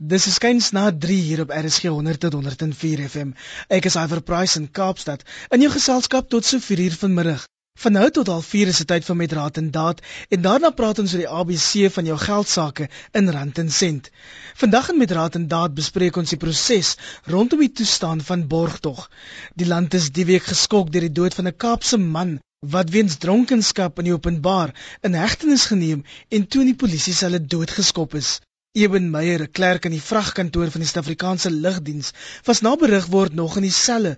Dis is skuins na 3 hier op RSG 100 tot 104 FM. Ek is Iver Price in Kaapstad. In jou geselskap tot so 4 uur vanmiddag. Van nou tot al 4 is dit tyd vir met raad en daad en daarna praat ons oor die ABC van jou geldsaake in rand en sent. Vandag in met raad en daad bespreek ons die proses rondom die toestand van borgtog. Die land is die week geskok deur die dood van 'n Kaapse man wat weens dronkenskap in die openbaar in hegtenis geneem en toe in die polisie se hulle doodgeskop is. Eben Meyer, 'n klerk in die vragkantoor van die Suid-Afrikaanse Lugdiens, was na berig word nog in die selle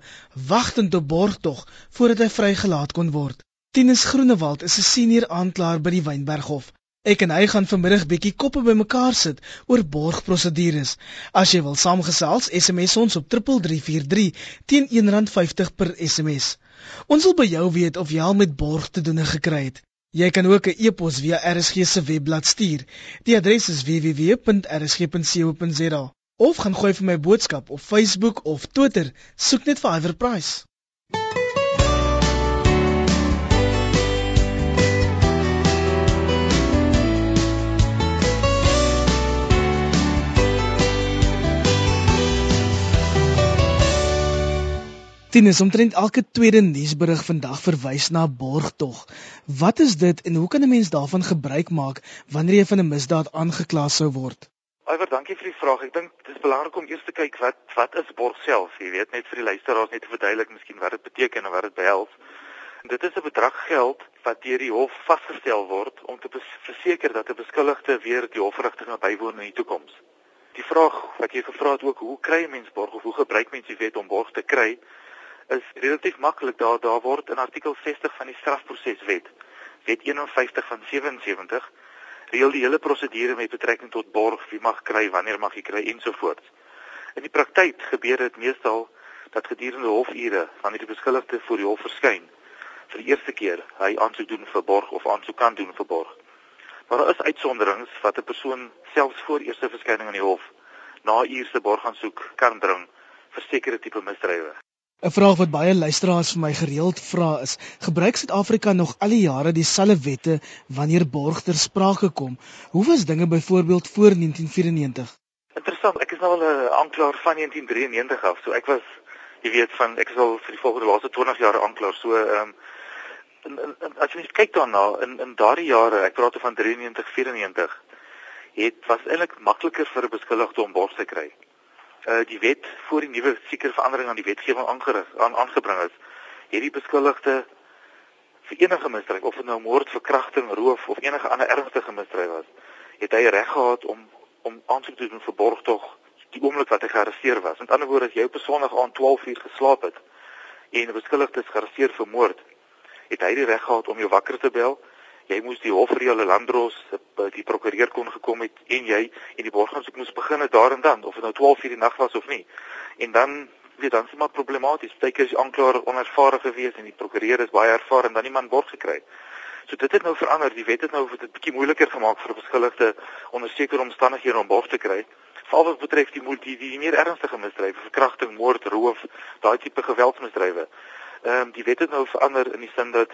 wagtend op borgtog voordat hy vrygelaat kon word. Tinus Groenewald is 'n senior aanklaer by die Wynberghof. Ek en hy gaan vanmiddag bietjie koppe bymekaar sit oor borgprosedures. As jy wil saamgesels, SMS ons op 3343 teen R1.50 per SMS. Ons wil by jou weet of jy al met borg te doen gekry het. Jy kan ook 'n e-pos via RSG se webblad stuur. Die adres is www.rsg.co.za of gaan gooi vir my boodskap op Facebook of Twitter. Soek net vir Iver Price. Tinus, omtrent elke tweede nuusberig vandag verwys na borgtog. Wat is dit en hoe kan 'n mens daarvan gebruik maak wanneer jy van 'n misdaad aangekla sou word? Aiwer, dankie vir die vraag. Ek dink dit is belangrik om eers te kyk wat wat is borg self? Jy weet net vir die luisteraars net te verduidelik miskien wat dit beteken en wat dit behels. Dit is 'n bedrag geld wat deur die hof vasgestel word om te verseker dat 'n beskuldigde weer die hofregtinge bywoon in die toekoms. Die vraag wat jy gevra het ook, hoe kry 'n mens borg of hoe gebruik mens die wet om borg te kry? Is relatief maklik daar daar word in artikel 60 van die strafproseswet wet 51 van 77 reël die hele prosedure met betrekking tot borg wie mag kry wanneer mag jy kry ensovoorts in die praktyk gebeur dit meestal dat gedurende hofure wanneer die beskuldigde voor die hof verskyn vir die eerste keer hy aansoek doen vir borg of aansoek kan doen vir borg. Maar daar is uitsonderings wat 'n persoon selfs voor eerste verskyning aan die hof na eerste borgaansoek kan bring vir sekere tipe misdrywe 'n Vraag wat baie luisteraars vir my gereeld vra is: Gebruik Suid-Afrika nog al die jare dieselfde wette wanneer borg ter sprake kom? Hoe was dinge byvoorbeeld voor 1994? Interessant, ek is nou al 'n aanklaer van 1993 af, so ek was jy weet van ek is al vir die volgende laaste 20 jaar aanklaer, so ehm um, en, en, en as jy net kyk daarna in in daardie jare, ek praat van 93 94, het was eintlik makliker vir 'n beskuldigde om borg te kry uh, die wet voor die nuwe sekere verandering aan die wetgewing aangerig aan aangebring is, hierdie beskuldigde vir enige misdrijf of dit nou moord, verkrachting, roof of enige ander ernstige misdrijf was, het hy reg gehad om om aansoek te doen vir borgtog die oomblik wat hy gearresteer was. Met ander woorde, as jy op 'n Sondag aan 12 uur geslaap het en 'n beskuldigde is gearresteer vir moord, het hy die reg gehad om jou wakker te bel jy moes die hofreële landros eh, die prokureur kon gekom het en jy en die borgaansoek moes begin het daar en dan of dit nou 12 uur die nag was of nie. En dan weet dan is maar problematies. Partykeer is die aanklaer onervare gewees en die prokureur is baie ervare en dan niemand borg gekry. So dit het nou verander. Die wet het nou dit bietjie moeiliker gemaak vir beskuldigde onder sekere omstandighede om borg te kry. Veral wat betref die die, die meer ernstige misdrywe, verkrachting, moord, roof, daai tipe geweldsmisdrywe. Ehm um, die wet het nou verander in die sin dat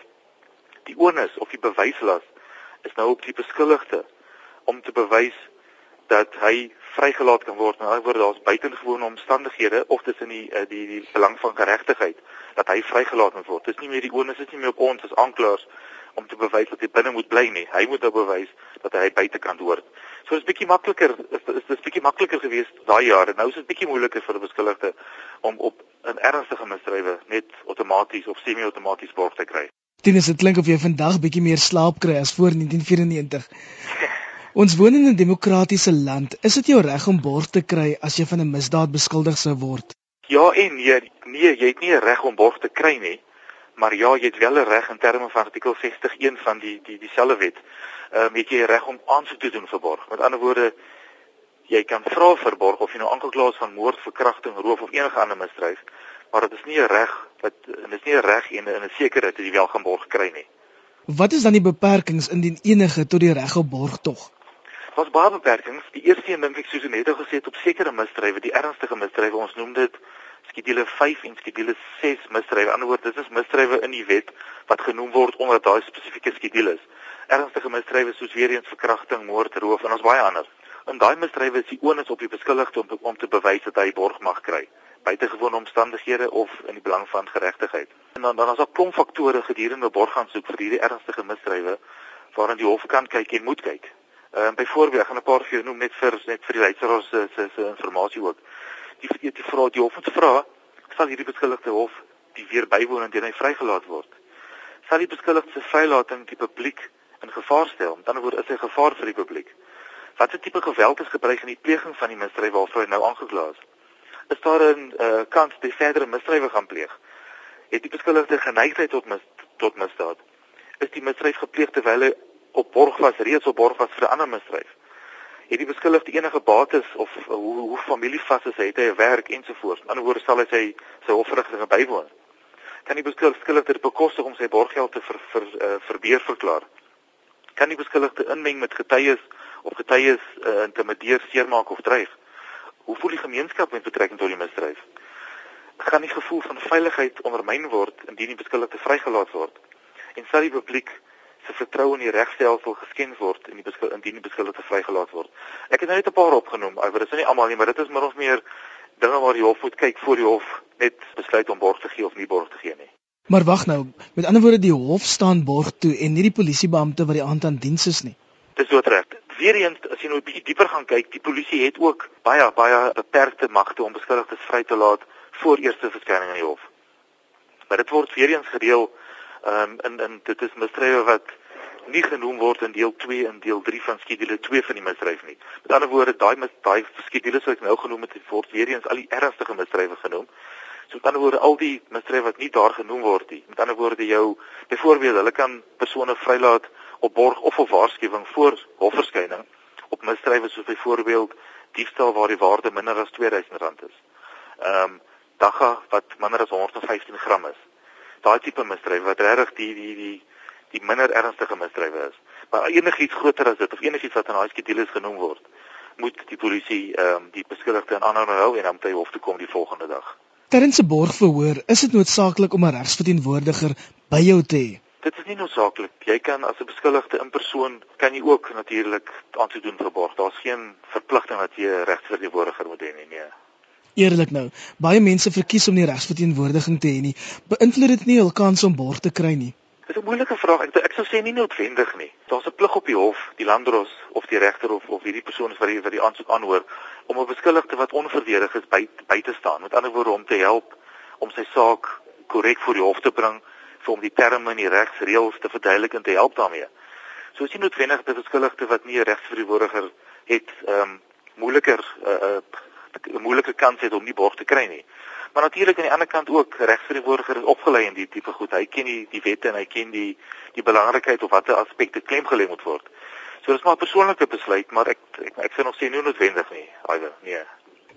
die onus of die bewyslas is nou op die beskuldigde om te bewys dat hy vrygelaat kan word. Nou word daar's buitengewone omstandighede of dis in die eh, die die belang van geregtigheid dat hy vrygelaat moet word. Dis nie meer die onus is nie meer op ons as aanklaers om te bewys dat hy binne moet bly nie. Hy moet nou bewys dat hy buitekant hoort. So is bietjie makliker is is dit bietjie makliker geweest daai jare. Nou is dit bietjie moeiliker vir 'n beskuldigde om op 'n ernstige misdrywe net outomaties of semi-outomaties borg te kry. Tinus, dit klink of jy vandag bietjie meer slaap kry as voor 1994. Ons woon in 'n demokratiese land. Is dit jou reg om borg te kry as jy van 'n misdaad beskuldig sou word? Ja en nee, nee, jy het nie 'n reg om borg te kry nie. Maar ja, jy het wel 'n reg in terme van artikel 61 van die die dieselfde wet. Ehm um, het jy reg om aansoek te doen vir borg. Met ander woorde, jy kan vra vir borg of jy nou aangekla is van moord, verkrachting, roof of enige ander misdrijf maar dit is nie 'n reg wat dit is nie 'n reg en 'n sekerheid dat jy wel gaan borg kry nie. Wat is dan die beperkings indien enige tot die reg op borg tog? Daar's baie beperkings. Die eerste een dink ek soos net gesê het op sekere misdrywe, die ernstigste misdrywe, ons noem dit skedule 5 en skedule 6 misdrywe. Anderswoorde, dit is misdrywe in die wet wat genoem word onder daai spesifieke skedules. Ernstige misdrywe soos weer eens verkrachting, moord, roof en ons baie ander. In daai misdrywe is die onus op die beskuldigde om om te bewys dat hy borg mag kry buitengewone omstandighede of in die belang van geregtigheid. En dan dan is daar klomp faktore gedurende borg gaan soek vir hierdie ernstige misdrywe waarna die hof kan kyk en moet kyk. Ehm uh, byvoorbeeld, ek gaan 'n paar vir jou noem net vir net vir die luisteraars se se se inligting ook. Die die, die vra die hof moet vra, sal hierdie beskuldigde hof die weer bywoon indien hy vrygelaat word? Sal die beskuldigde se vrylating die publiek in gevaar stel? Met ander woorde, is hy gevaar vir die publiek? Watter tipe geweld is gebruik in die pleging van die misdryf waarvoor hy nou aangekla is? Is daar 'n uh, kans dat verdere misdrywe gaan pleeg? Het die beskuldigde geneigtheid tot mis, tot misdaad? Is die misdryf gepleeg terwyl hy op borg was reeds op borg was vir 'n ander misdryf. Het die beskuldigde enige bates of uh, hoe hoe familievas is hy, het hy 'n werk ensovoorts. Aan die ander sal hy sy sy hofverrigtinge bywoon. Kan die beskuldigde dit bekostig om sy borggeld te ver, ver, uh, verbeer verklaar? Kan die beskuldigde inmeng met getuies of getuies uh, intimideer, seermaak of dreig? Hoe voel die gemeenskap met betrekking tot die misdryf? Gaan die gevoel van veiligheid ondermyn word indien die beskuldigde vrygelaat word? En sal die publiek se vertroue in die regstelsel geskend word en die beskil indien die beskuldigde vrygelaat word. Ek het nou net 'n paar opgenoem, maar dit is nie almal nie, maar dit is min of meer dinge waar die hof moet kyk voor die hof net besluit om borg te gee of nie borg te gee nie. Maar wag nou, met ander woorde die hof staan borg toe en nie die polisiebeampte wat die aand aan diens is nie. Dis so reg. Weereens as jy nou 'n bietjie dieper gaan kyk, die polisie het ook baie baie beperkte magte om beskuldigdes vry te laat voor eerste verskyning in die hof. Maar dit word weereens gereël Ehm um, in in dit is misdrywe wat nie genoem word in deel 2 en deel 3 van skedule 2 van die misdryf nie. Met ander woorde, daai daai skedules wat ek nou genoem het, word weer eens al die ernstige misdrywe genoem. So met ander woorde, al die misdrywe wat nie daar genoem word nie. Met ander woorde, jou byvoorbeeld, hulle kan persone vrylaat op borg of op waarskuwing voor hofverskyning op misdrywe soos byvoorbeeld diefstal waar die waarde minder as R2000 is. Ehm um, dagga wat minder as 115 gram is daai tipe misdryf wat regtig die die die die minder ernstige misdrywe is. Maar enigiets groter as dit of enigiets wat in daai skedules genoem word, moet die polisie ehm um, die beskuldigde in aanhouding hou en dan by hof toe kom die volgende dag. Terwyl se borg verhoor, is dit noodsaaklik om 'n regsverteenwoordiger by jou te hê. Dit is nie noodsaaklik. Jy kan as 'n beskuldigde in persoon kan jy ook natuurlik aansoek doen vir borg. Daar's geen verpligting dat jy 'n regsverteenwoordiger moet hê nie. Nee eerlik nou, baie mense verkies om nie regsverteenwoordiging te hê nie. Beïnvloed dit nie hul kans om borg te kry nie? Dis 'n moeilike vraag. Ek ek sou sê nie noodwendig nie. Daar's 'n plig op die hof, die landdros of die regter of of hierdie persoon wat die wat die aansoek aanhoor om 'n beskuldigde wat onverdedig is by by te staan. Met ander woorde om te help om sy saak korrek voor die hof te bring, vir om die terme en die regsreëls te verduidelik en te help daarmee. So is dit noodwendig dat 'n beskuldigde wat nie 'n regsverteenwoordiger het, ehm um, moeiliker uh, uh 'n moeilike kans het om nie borg te kry nie. Maar natuurlik aan die ander kant ook regsverantwoordiger is opgelei in die tipe goed. Hy ken die die wette en hy ken die die belangrikheid of watter aspekte klem gelê moet word. So dis maar 'n persoonlike besluit, maar ek ek, ek sê nog sê nie noodwendig nie. Alwe, nee.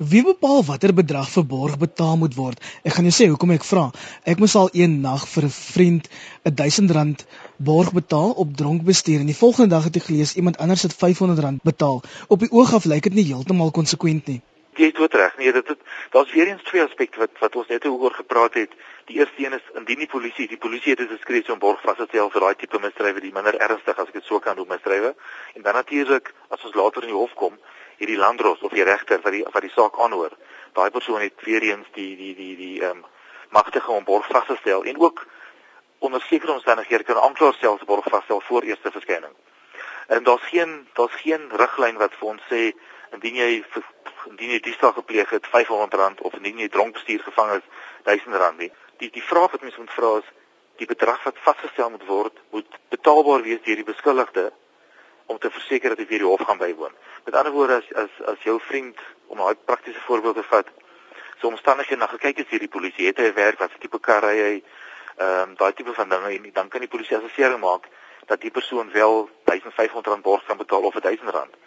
Wie bepaal watter bedrag vir borg betaal moet word? Ek gaan jou sê hoekom ek vra. Ek moes al een nag vir 'n vriend 'n R1000 borg betaal op dronk bestuur en die volgende dag het ek gelees iemand anders het R500 betaal. Op die oog af lyk dit nie heeltemal konsekwent nie. Jy het dit reg. Nee, dit het daar's weer eens twee aspekte wat wat ons net oor gepraat het. Die eerste een is indien die polisie, die polisie het 'n diskresie om borg vas te stel vir daai tipe misdrywe, die minder ernstig as ek dit sou kan doen misdrywe. En dan natuurlik as ons later in die hof kom, hierdie landdros of die regter wat die wat die saak aanhoor, daai persoon het weer eens die die die die ehm um, magtige om borg vas te stel en ook onder sekere omstandighede kan aanklaer self borg vasstel voor eerste verskyning. En daar's geen daar's geen riglyn wat vir ons sê indien jy indien jy diefstal gepleeg het R500 of indien jy dronk bestuur gevang is R1000 nie. Die die vraag wat mens moet vra is die bedrag wat vasgestel moet word moet betaalbaar wees deur die beskuldigde om te verseker dat hy weer die hof gaan bywoon. Met ander woorde as as as jou vriend om 'n praktiese voorbeeld te vat, so omstandighede na gekyk het hierdie polisie het hy werk wat tipe kar ry hy ehm um, daai tipe van dinge en dan kan die polisie assessering maak dat die persoon wel R1500 borg kan betaal of R1000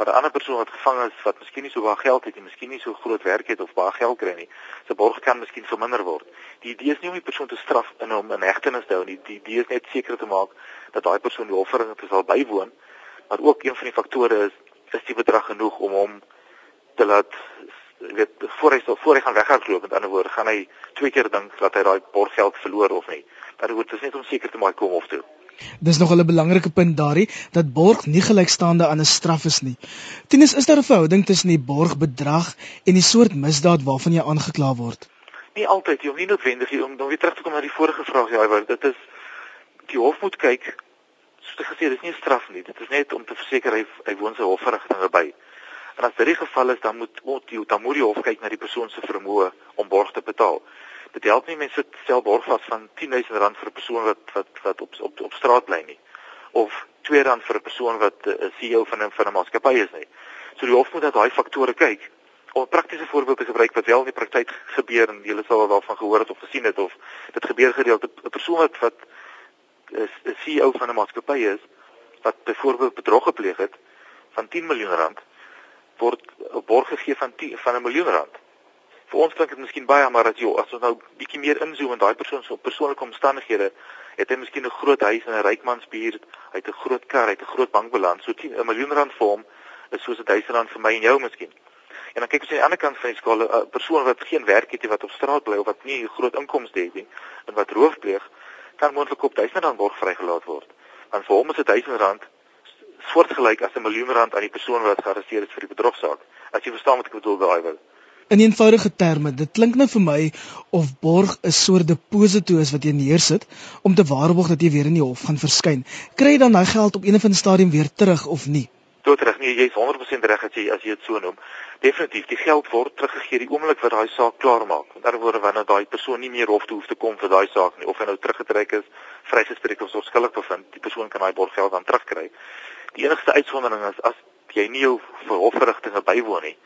maar 'n ander persoon wat gevang is wat miskien nie so baie geld het nie, miskien nie so groot werk het of baie geld kry nie, sy borg kan miskien verminder word. Die idee is nie om die persoon te straf in hom in hegtenis te hou nie. Die idee is net seker te maak dat daai persoon die offering te sal bywoon. Maar ook een van die faktore is is die bedrag genoeg om hom te laat weet voor hy voor hy gaan weghardloop met ander woorde gaan hy twee keer dink dat hy daai borggeld verloor of nie. Maar dit is net om seker te maak kom of toe. Dis nog 'n belangrike punt daarin dat borg nie gelykstaande aan 'n straf is nie. Tenus is daar 'n verhouding tussen die borgbedrag en die soort misdaad waarvan jy aangekla word? Nie altyd, jy hoef nie noodwendig om dan weer terug te kom na die vorige vraag ja, want dit is die hof moet kyk soos ek gesê dis nie 'n straf nie. Dit is net om te verseker hy hy woon sy hofverrigtinge by. En as dit die geval is, dan moet moet die hof kyk na die persoon se vermoë om borg te betaal. Dit help nie mense stel borg vas van R10000 vir 'n persoon wat wat wat op op op straat bly nie of R2 vir 'n persoon wat 'n uh, CEO van 'n van 'n maatskappy is nie. So die hof moet na daai faktore kyk. Om 'n praktiese voorbeeld te gebruik wat wel in die praktyk gebeur en julle sal daarvan gehoor het of gesien het of dit gebeur gereeld 'n persoon wat wat 'n CEO van 'n maatskappy is wat byvoorbeeld bedrog gepleeg het van 10 miljoen rand word 'n borg gegee van 10 van 'n miljoen rand vir ons klink dit miskien baie maar as jy as ons nou bietjie meer inzoom in daai persoon se persoonlike omstandighede, het hy miskien 'n groot huis in 'n rykmansbuurt, hy het 'n groot kar, hy het 'n groot bankbalans, so 10 'n miljoen rand vir hom is soos 'n duisend rand vir my en jou miskien. En dan kyk ons aan die ander kant van die skaal, 'n persoon wat geen werk het nie, wat op straat bly of wat nie 'n groot inkomste het nie en wat roof pleeg, kan moontlik op duisend rand borg vrygelaat word. Want vir hom is 'n duisend rand soortgelyk as 'n miljoen rand aan die persoon wat gearresteer is vir die bedrogsaak. As jy verstaan wat ek bedoel daai wil. In eenvoudige terme, dit klink nou vir my of borg 'n soort deposito is wat jy neersit om te waarborg dat jy weer in die hof gaan verskyn. Kry jy dan daai geld op een of ander stadium weer terug of nie? Tot terug nie, jy is 100% reg as jy as jy dit so noem. Definitief, die geld word teruggegee die oomblik wat daai saak klaar maak. Met ander woorde, wanneer daai persoon nie meer hof toe hoef te kom vir daai saak nie of hy nou teruggetrek is, vrygespreek of skuldig bevind, die persoon kan daai borggeld dan terugkry. Die enigste uitsondering is as jy nie jou hofverrigtinge bywoon nie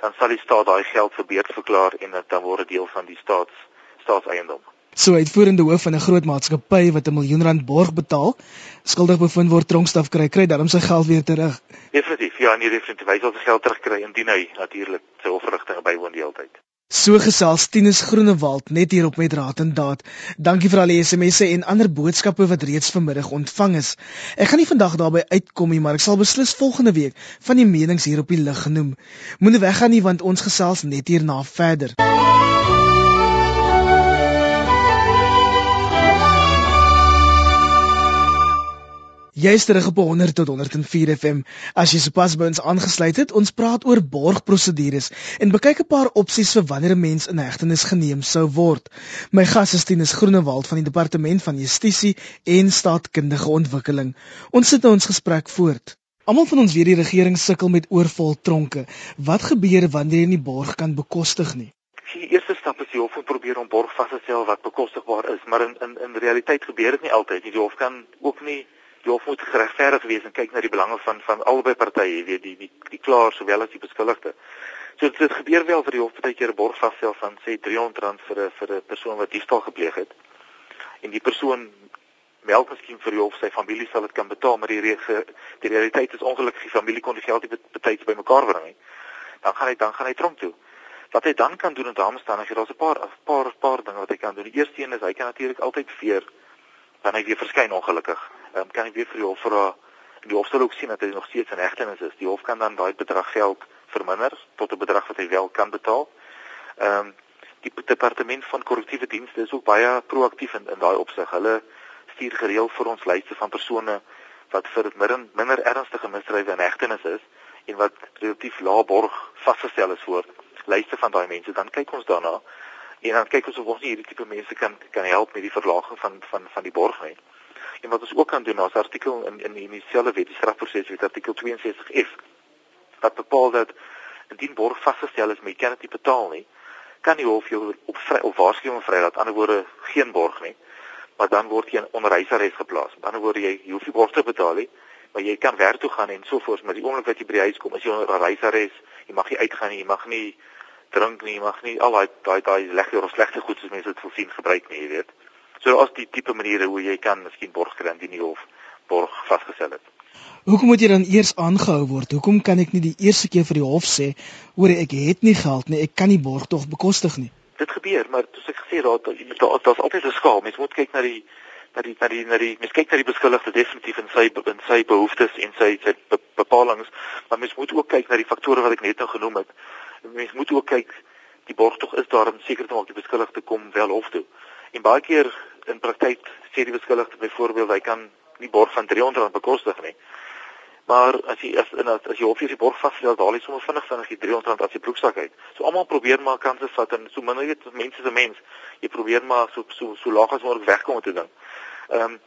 dan sal die staat daai geld verbeerd verklaar en dit dan word deel van die staats staatseiendom. So uitvoerende hoof van 'n groot maatskappy wat 'n miljoen rand borg betaal, skuldig bevind word tronkstraf kry, kry dan sy geld weer terug. Definitief, ja, nee, definitief, hy sal sy geld terugkry indien hy natuurlik sy hofverrigtinge bywoon die hele tyd. So gesels Tinus Groenewald net hier op met Raad en Daad. Dankie vir al die SMS'e en ander boodskappe wat reeds vanmiddag ontvang is. Ek gaan nie vandag daarby uitkom nie, maar ek sal beslis volgende week van die menings hier op die lig genoem. Moenie weggaan nie want ons gesels net hierna verder. Jy is terug op 100 tot 104 FM. As jy sopas by ons aangesluit het, ons praat oor borgprosedures en bekyk 'n paar opsies vir wanneer 'n mens in hegtenis geneem sou word. My gas is Tinus Groenewald van die Departement van Justisie en Staatkundige Ontwikkeling. Ons sit nou ons gesprek voort. Almal van ons weet die regering sukkel met oorvol tronke. Wat gebeur wanneer jy nie borg kan bekostig nie? Die eerste stap is die hof moet probeer om borg vas te stel wat bekostigbaar is, maar in in in realiteit gebeur dit nie altyd nie. Die hof kan ook nie die hof moet geregverdig wees en kyk na die belange van van albei partye, jy weet die die die klaar sowel as die beskuldigde. So dit gebeur wel vir die hof baie keer 'n borg vasstel van sê R300 vir 'n vir 'n persoon wat diefstal gepleeg het. En die persoon meld miskien vir die hof sy familie sal dit kan betaal, maar die rege, die realiteit is ongelukkig die familie kon die geld nie betyds bymekaar bring nie. Dan gaan hy dan gaan hy tronk toe. Wat hy dan kan doen in daardie omstandighede, daar's 'n paar 'n paar paar dinge wat hy kan doen. Die eerste een is hy kan natuurlik altyd veer dan hy weer verskyn ongelukkig um, kan hy weer vir die hof vra die hof sal ook sien dat hy nog steeds in hegtenis is. Die hof kan dan daai bedrag geld verminder tot 'n bedrag wat hy wel kan betaal. Ehm um, die departement van korrektiewe dienste is ook baie proaktief in, in daai opsig. Hulle stuur gereeld vir ons lyste van persone wat vir minder minder ernstige misdrywe in hegtenis is en wat relatief lae borg vasgestel is voor lyste van daai mense. Dan kyk ons daarna en dan kyk ons of ons nie hierdie tipe mense kan kan help met die verlaging van van van die borg nie. En wat ons ook kan doen, ons artikel in in die dieselfde wet, die strafproseswet artikel 62F wat bepaal dat indien borg vasgestel is, maar jy kan dit nie betaal nie, kan die hof jou op vry op waarskuwing vrylaat, aan ander woorde geen borg nie. Maar dan word jy in onderhuisarrest geplaas. Aan ander woorde jy, jy hoef nie borg te betaal nie, maar jy kan werk toe gaan en so voort, maar die oomblik wat jy by die huis kom, is jy onder onderhuisarrest. Jy mag nie uitgaan nie, jy mag nie drink nie, jy mag nie al daai daai daai lekker of slegte goed soos mense dit voorsien gebruik nie, jy weet. So as die tipe maniere hoe jy kan miskien borg kry indien jy hof borg vasgestel het. Hoekom moet jy dan eers aangehou word? Hoekom kan ek nie die eerste keer vir die hof sê, hoor ek het nie geld nie, ek kan nie borg tog bekostig nie. Dit gebeur, maar soos ek gesê het, daar daar's altyd 'n skaal. Mens moet kyk na die na die na die na die mens kyk na die beskuldigde definitief in sy in sy behoeftes en sy sy bepalinge, maar mens moet ook kyk na die faktore wat ek net nou genoem het. Mens moet ook kyk die borg tog is daar om seker te maak die beskuldigde kom wel hof toe. En baie keer in praktyk sê die beskuldigde byvoorbeeld hy kan die borg van R300 bekostig nie. Maar as jy as in as jy hoef jy die borg vasstel, haal jy sommer vinnig vinnig die R300 as jy broeksak uit. So almal probeer maar kanse vat en so min weet mense se mens. Jy probeer maar so so so laag as moontlik wegkom met dit ding. Ehm um,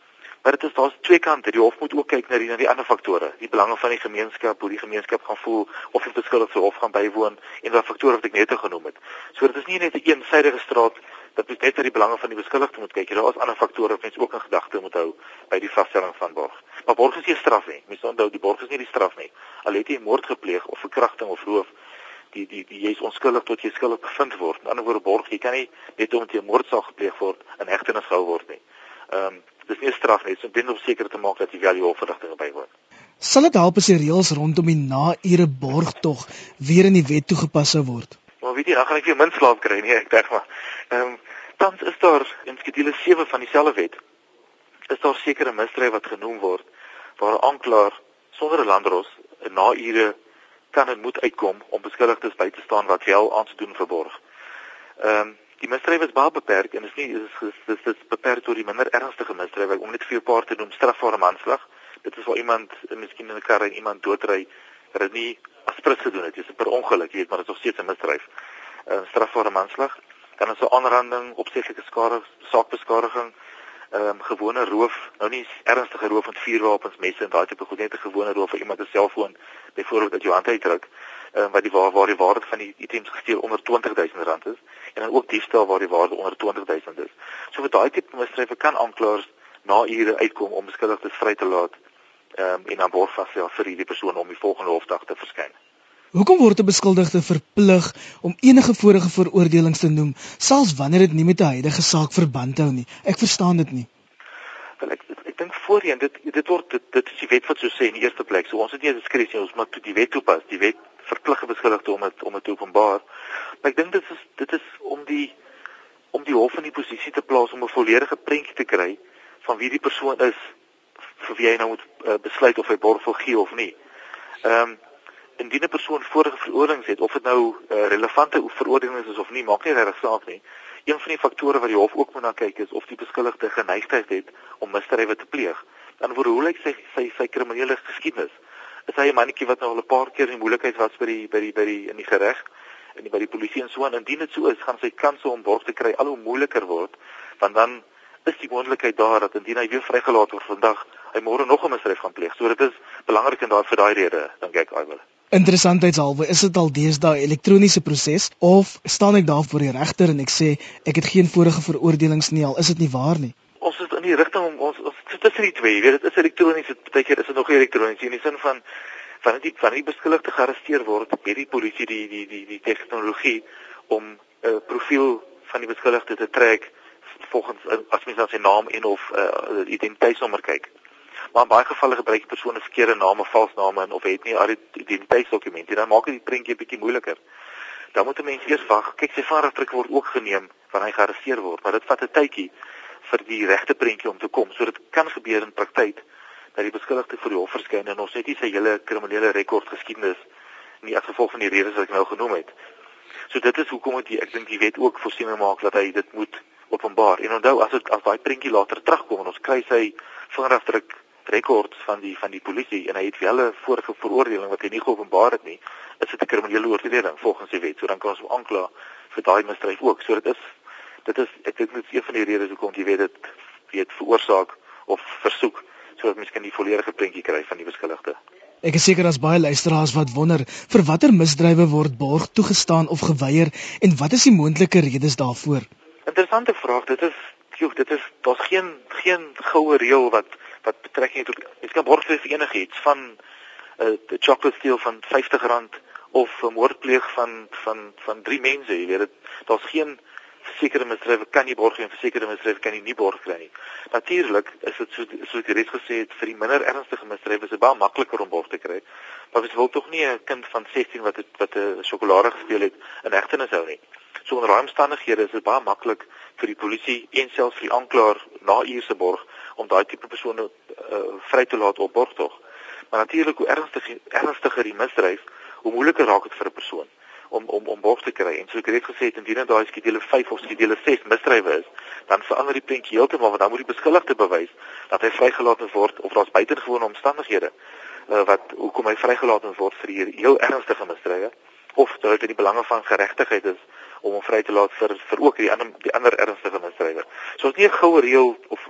maar dit is daar's twee kante. Die hof moet ook kyk na die na die ander faktore. Die belange van die gemeenskap, hoe die gemeenskap gaan voel of die beskuldigde hof gaan bywoon en watter faktore wat ek net genoem het. So dit is nie net 'n een eensidedige straat dat jy net na die belange van die beskuldigde moet kyk. Daar is ander faktore wat mens ook in gedagte moet hou by die vaststelling van borg. Maar borg is nie straf nie. Mens onthou die borg is nie die straf nie. Al het jy moord gepleeg of verkrachting of roof, die die die jy is onskuldig tot jy skuldig bevind word. In ander woorde borg, jy kan nie net omdat jy 'n moordsaak gepleeg word in hegtenis gehou word nie. Ehm um, dis nie straf nie, dit is om seker te maak dat jy wel jou hofverrigtinge bywoon. Sal dit help as die reëls rondom die na-ure borgtog weer in die wet toegepas sou word? Maar weet jy, dan gaan ek weer min slaap kry nie, ek dink maar. Ehm um, tans is daar in skedule 7 van dieselfde wet is daar sekere misdrywe wat genoem word waar 'n aanklaer sonder 'n landros na ure kan en moet uitkom om beskuldigdes by te staan wat wel aan te doen verborg. Ehm um, die misdryf is baie beperk en is nie is dis dis beperk tot die minder ernstige misdryf om net vir 'n paar te noem strafbare manslag dit is waar iemand miskien in 'n kar en iemand doodry dat dit nie aspres gedoen het dis per ongeluk jy weet maar dit is nog steeds 'n misdryf 'n uh, strafbare manslag dan is 'n aanranding opsetlike skade saakbeskadiging ehm um, gewone roof nou nie ernstige roof met vuurwapens messe en daai tipe goed net 'n gewone roof vir iemand se selfoon byvoorbeeld dat jou hand uitdruk ehm um, wat die waar waar die waarde van die items gesteel onder 20000 rand is en dan ook diefstal waar die waarde onder 20000 is. So vir daai tipe misdrywe kan aanklaers na ure uitkom om beskuldigdes vry te laat ehm um, en dan borg vasstel vir hierdie persoon om die volgende hofdag te verskyn. Hoekom word 'n beskuldigde verplig om enige vorige veroordelings te noem selfs wanneer dit nie met 'n huidige saak verband hou nie? Ek verstaan dit nie. Wel ek ek dink voorheen dit dit word dit, dit is die wet wat so sê in die eerste plek. So ons het nie 'n diskresie ons moet die wet toepas. Die wet verplig beskuldigde om dit om dit openbaar. Maar ek dink dit is dit is om die om die hof in die posisie te plaas om 'n volledige prentjie te kry van wie die persoon is vir wie hy nou moet uh, besluit of hy borg wil gee of nie. Ehm um, indien 'n persoon vorige veroordelings het of dit nou uh, relevante veroordelings is of nie, maak nie regtig saak nie. Een van die faktore wat die hof ook moet na kyk is of die beskuldigde geneigtheid het om misdrywe te pleeg. Dan word hoe lyk sy sy sy kriminele geskiedenis? is hy 'n mannetjie wat nou al 'n paar keer in moeilikheid was by die by die by die in die gereg en by die polisie en so en indien dit so is, gaan sy kanse om borg te kry al hoe moeiliker word, want dan is die moontlikheid daar dat indien hy weer vrygelaat word vandag, hy môre nog 'n misdrijf gaan pleeg. So dit is belangrik en daar vir daai rede, dink ek, I will. Interessantheidshalwe, is dit al deesdae elektroniese proses of staan ek daar voor die regter en ek sê ek het geen vorige veroordelings nie al, is dit nie waar nie? ons is in die rigting om ons ons sit tussen die twee, jy weet dit is elektronies, baie keer is dit nog elektronies in die sin van van die van die beskuldigde gearresteer word, het die polisie die die die die tegnologie om 'n uh, profiel van die beskuldigde te trek volgens as mens na sy naam en of 'n uh, identiteitsnommer kyk. Maar in baie gevalle gebruik die persone verkeerde name, vals name en of het nie identiteitsdokumente, dan maak dit die prentjie bietjie moeiliker. Dan moet 'n mens eers wag. Kyk, sy vingerafdruk word ook geneem wanneer hy gearresteer word, maar dit vat 'n tydjie vir die regte prentjie om te kom. So dit kan gebeur in praktyk dat die beskuldigde voor die hof verskyn en ons het nie sy hele kriminele rekord geskiedenis nie as gevolg van die redes wat ek nou genoem het. So dit is hoekom dit ek dink die wet ook voorsiening maak dat hy dit moet openbaar. En onthou as dit as daai prentjie later terugkom en ons kry sy vingerafdruk rekords van die van die polisie en hy het wel 'n vorige veroordeling wat hy nie geopenbaar het nie, is dit 'n kriminele oortreding volgens die wet. So dan kan ons hom aankla vir daai misdrijf ook. So dit is dit is ek dink dit is een van die redes hoekom jy weet dit weet veroorsaak of versoek sodat mens kan die volledige prentjie kry van die beskuldigde. Ek is seker daar's baie luisteraars wat wonder vir watter misdrywe word borg toegestaan of geweier en wat is die moontlike redes daarvoor? Interessante vraag. Dit is joh, dit is daar's geen geen goue reël wat wat betrekking het op jy kan borg vir enigiets van 'n uh, eh, chocolate steel van R50 of 'n moordpleeg van van van drie mense, jy weet dit daar's geen sekere misdrywe kan jy borg en vir sekere misdrywe kan jy nie borg kry nie. Natuurlik is dit so soos ek reeds gesê het vir die minder ernstige misdrywe is dit baie makliker om borg te kry. Maar jy wil tog nie 'n kind van 16 wat het, wat 'n sjokolade gesteel het in hegtenis hou nie. So onder daai omstandighede is dit baie maklik vir die polisie en selfs vir die aanklaer na uurse borg om daai tipe persone uh, vry te laat op borgtog. Maar natuurlik hoe ernstig ernstiger die misdryf, hoe moeiliker raak dit vir 'n persoon om om om borg te kry. En so ek het gesê het indien daai skedule 5 of skedule 6 misdrywe is, dan verander die prentjie heeltemal want dan moet die beskuldigde bewys dat hy vrygelaat word of daar's buitengewone omstandighede uh, wat hoekom hy vrygelaat word vir hier heel ernstige misdrywe of dit in die belange van geregtigheid is om hom vry te laat vir vir ook die ander die ander ernstige misdrywe. So is nie 'n goue reël of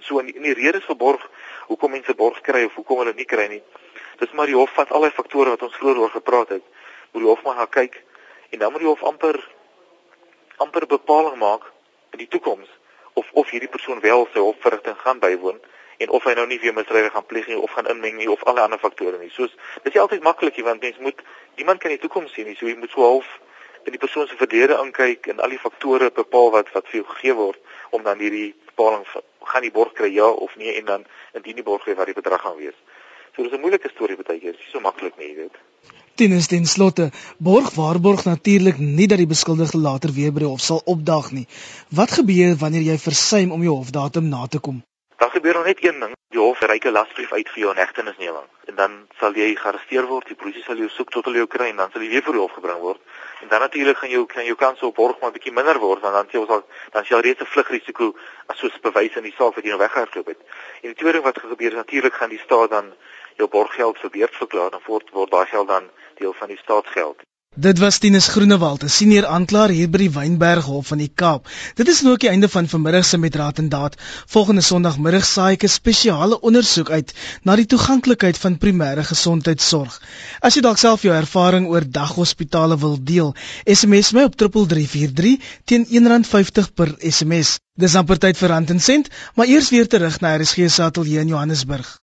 so in die redes vir borg hoekom mense borg kry of hoekom hulle nie kry nie. Dis maar die hof vat al die faktore wat ons vroeër oor gepraat het. Moet die hof maar gaan kyk en dan moet die hof amper amper bepaling maak in die toekoms of of hierdie persoon wel sy hofverrigting gaan bywoon en of hy nou nie weer misdrywe gaan pleeg nie of gaan inmeng nie of alle ander faktore nie. Soos dis nie altyd maklik nie want mens moet niemand kan die toekoms sien nie. So jy moet so half in die persoon se verlede aankyk en al die faktore bepaal wat wat vir jou gegee word om dan hierdie bepaling gaan die borg kry ja of nee en dan indien die borg gee wat die bedrag gaan wees. So dis 'n moeilike storie baie keer. Dit is so maklik nie, jy weet. Tenens ten slotte, borg waarborg natuurlik nie dat die beskuldigde later weer by die hof sal opdaag nie. Wat gebeur wanneer jy versuim om jou hofdatum na te kom? Dan gebeur nog net een ding. Die hof reik 'n lasbrief uit vir jou hegtenisneming en dan sal jy gearresteer word. Die polisie sal jou soek tot hulle jou kry en dan sal jy weer voor die hof gebring word. En dan natuurlik gaan jou kan jou kans op borg maar bietjie minder word want dan sê ons al dan sal reeds 'n vlugrisiko as soos bewys in die saak wat jy nou weggehardloop het. En die tweede ding wat gebeur is natuurlik gaan die staat dan jou borggeld verbeerd verklaar en word word daai geld dan deel van die staatsgeld. Dit was Tinus Groenewald, 'n senior aanklaer hier by die Wynberg Hof van die Kaap. Dit is nou ook die einde van vanmiddag se met raad en daad. Volgende Sondagmiddag saai ek 'n spesiale ondersoek uit na die toeganklikheid van primêre gesondheidsorg. As jy dalk self jou ervaring oor daghospitale wil deel, SMS my op 3343 teen R1.50 per SMS. Dis amper tyd vir rand en sent, maar eers weer terug na RSG se ateljee in Johannesburg.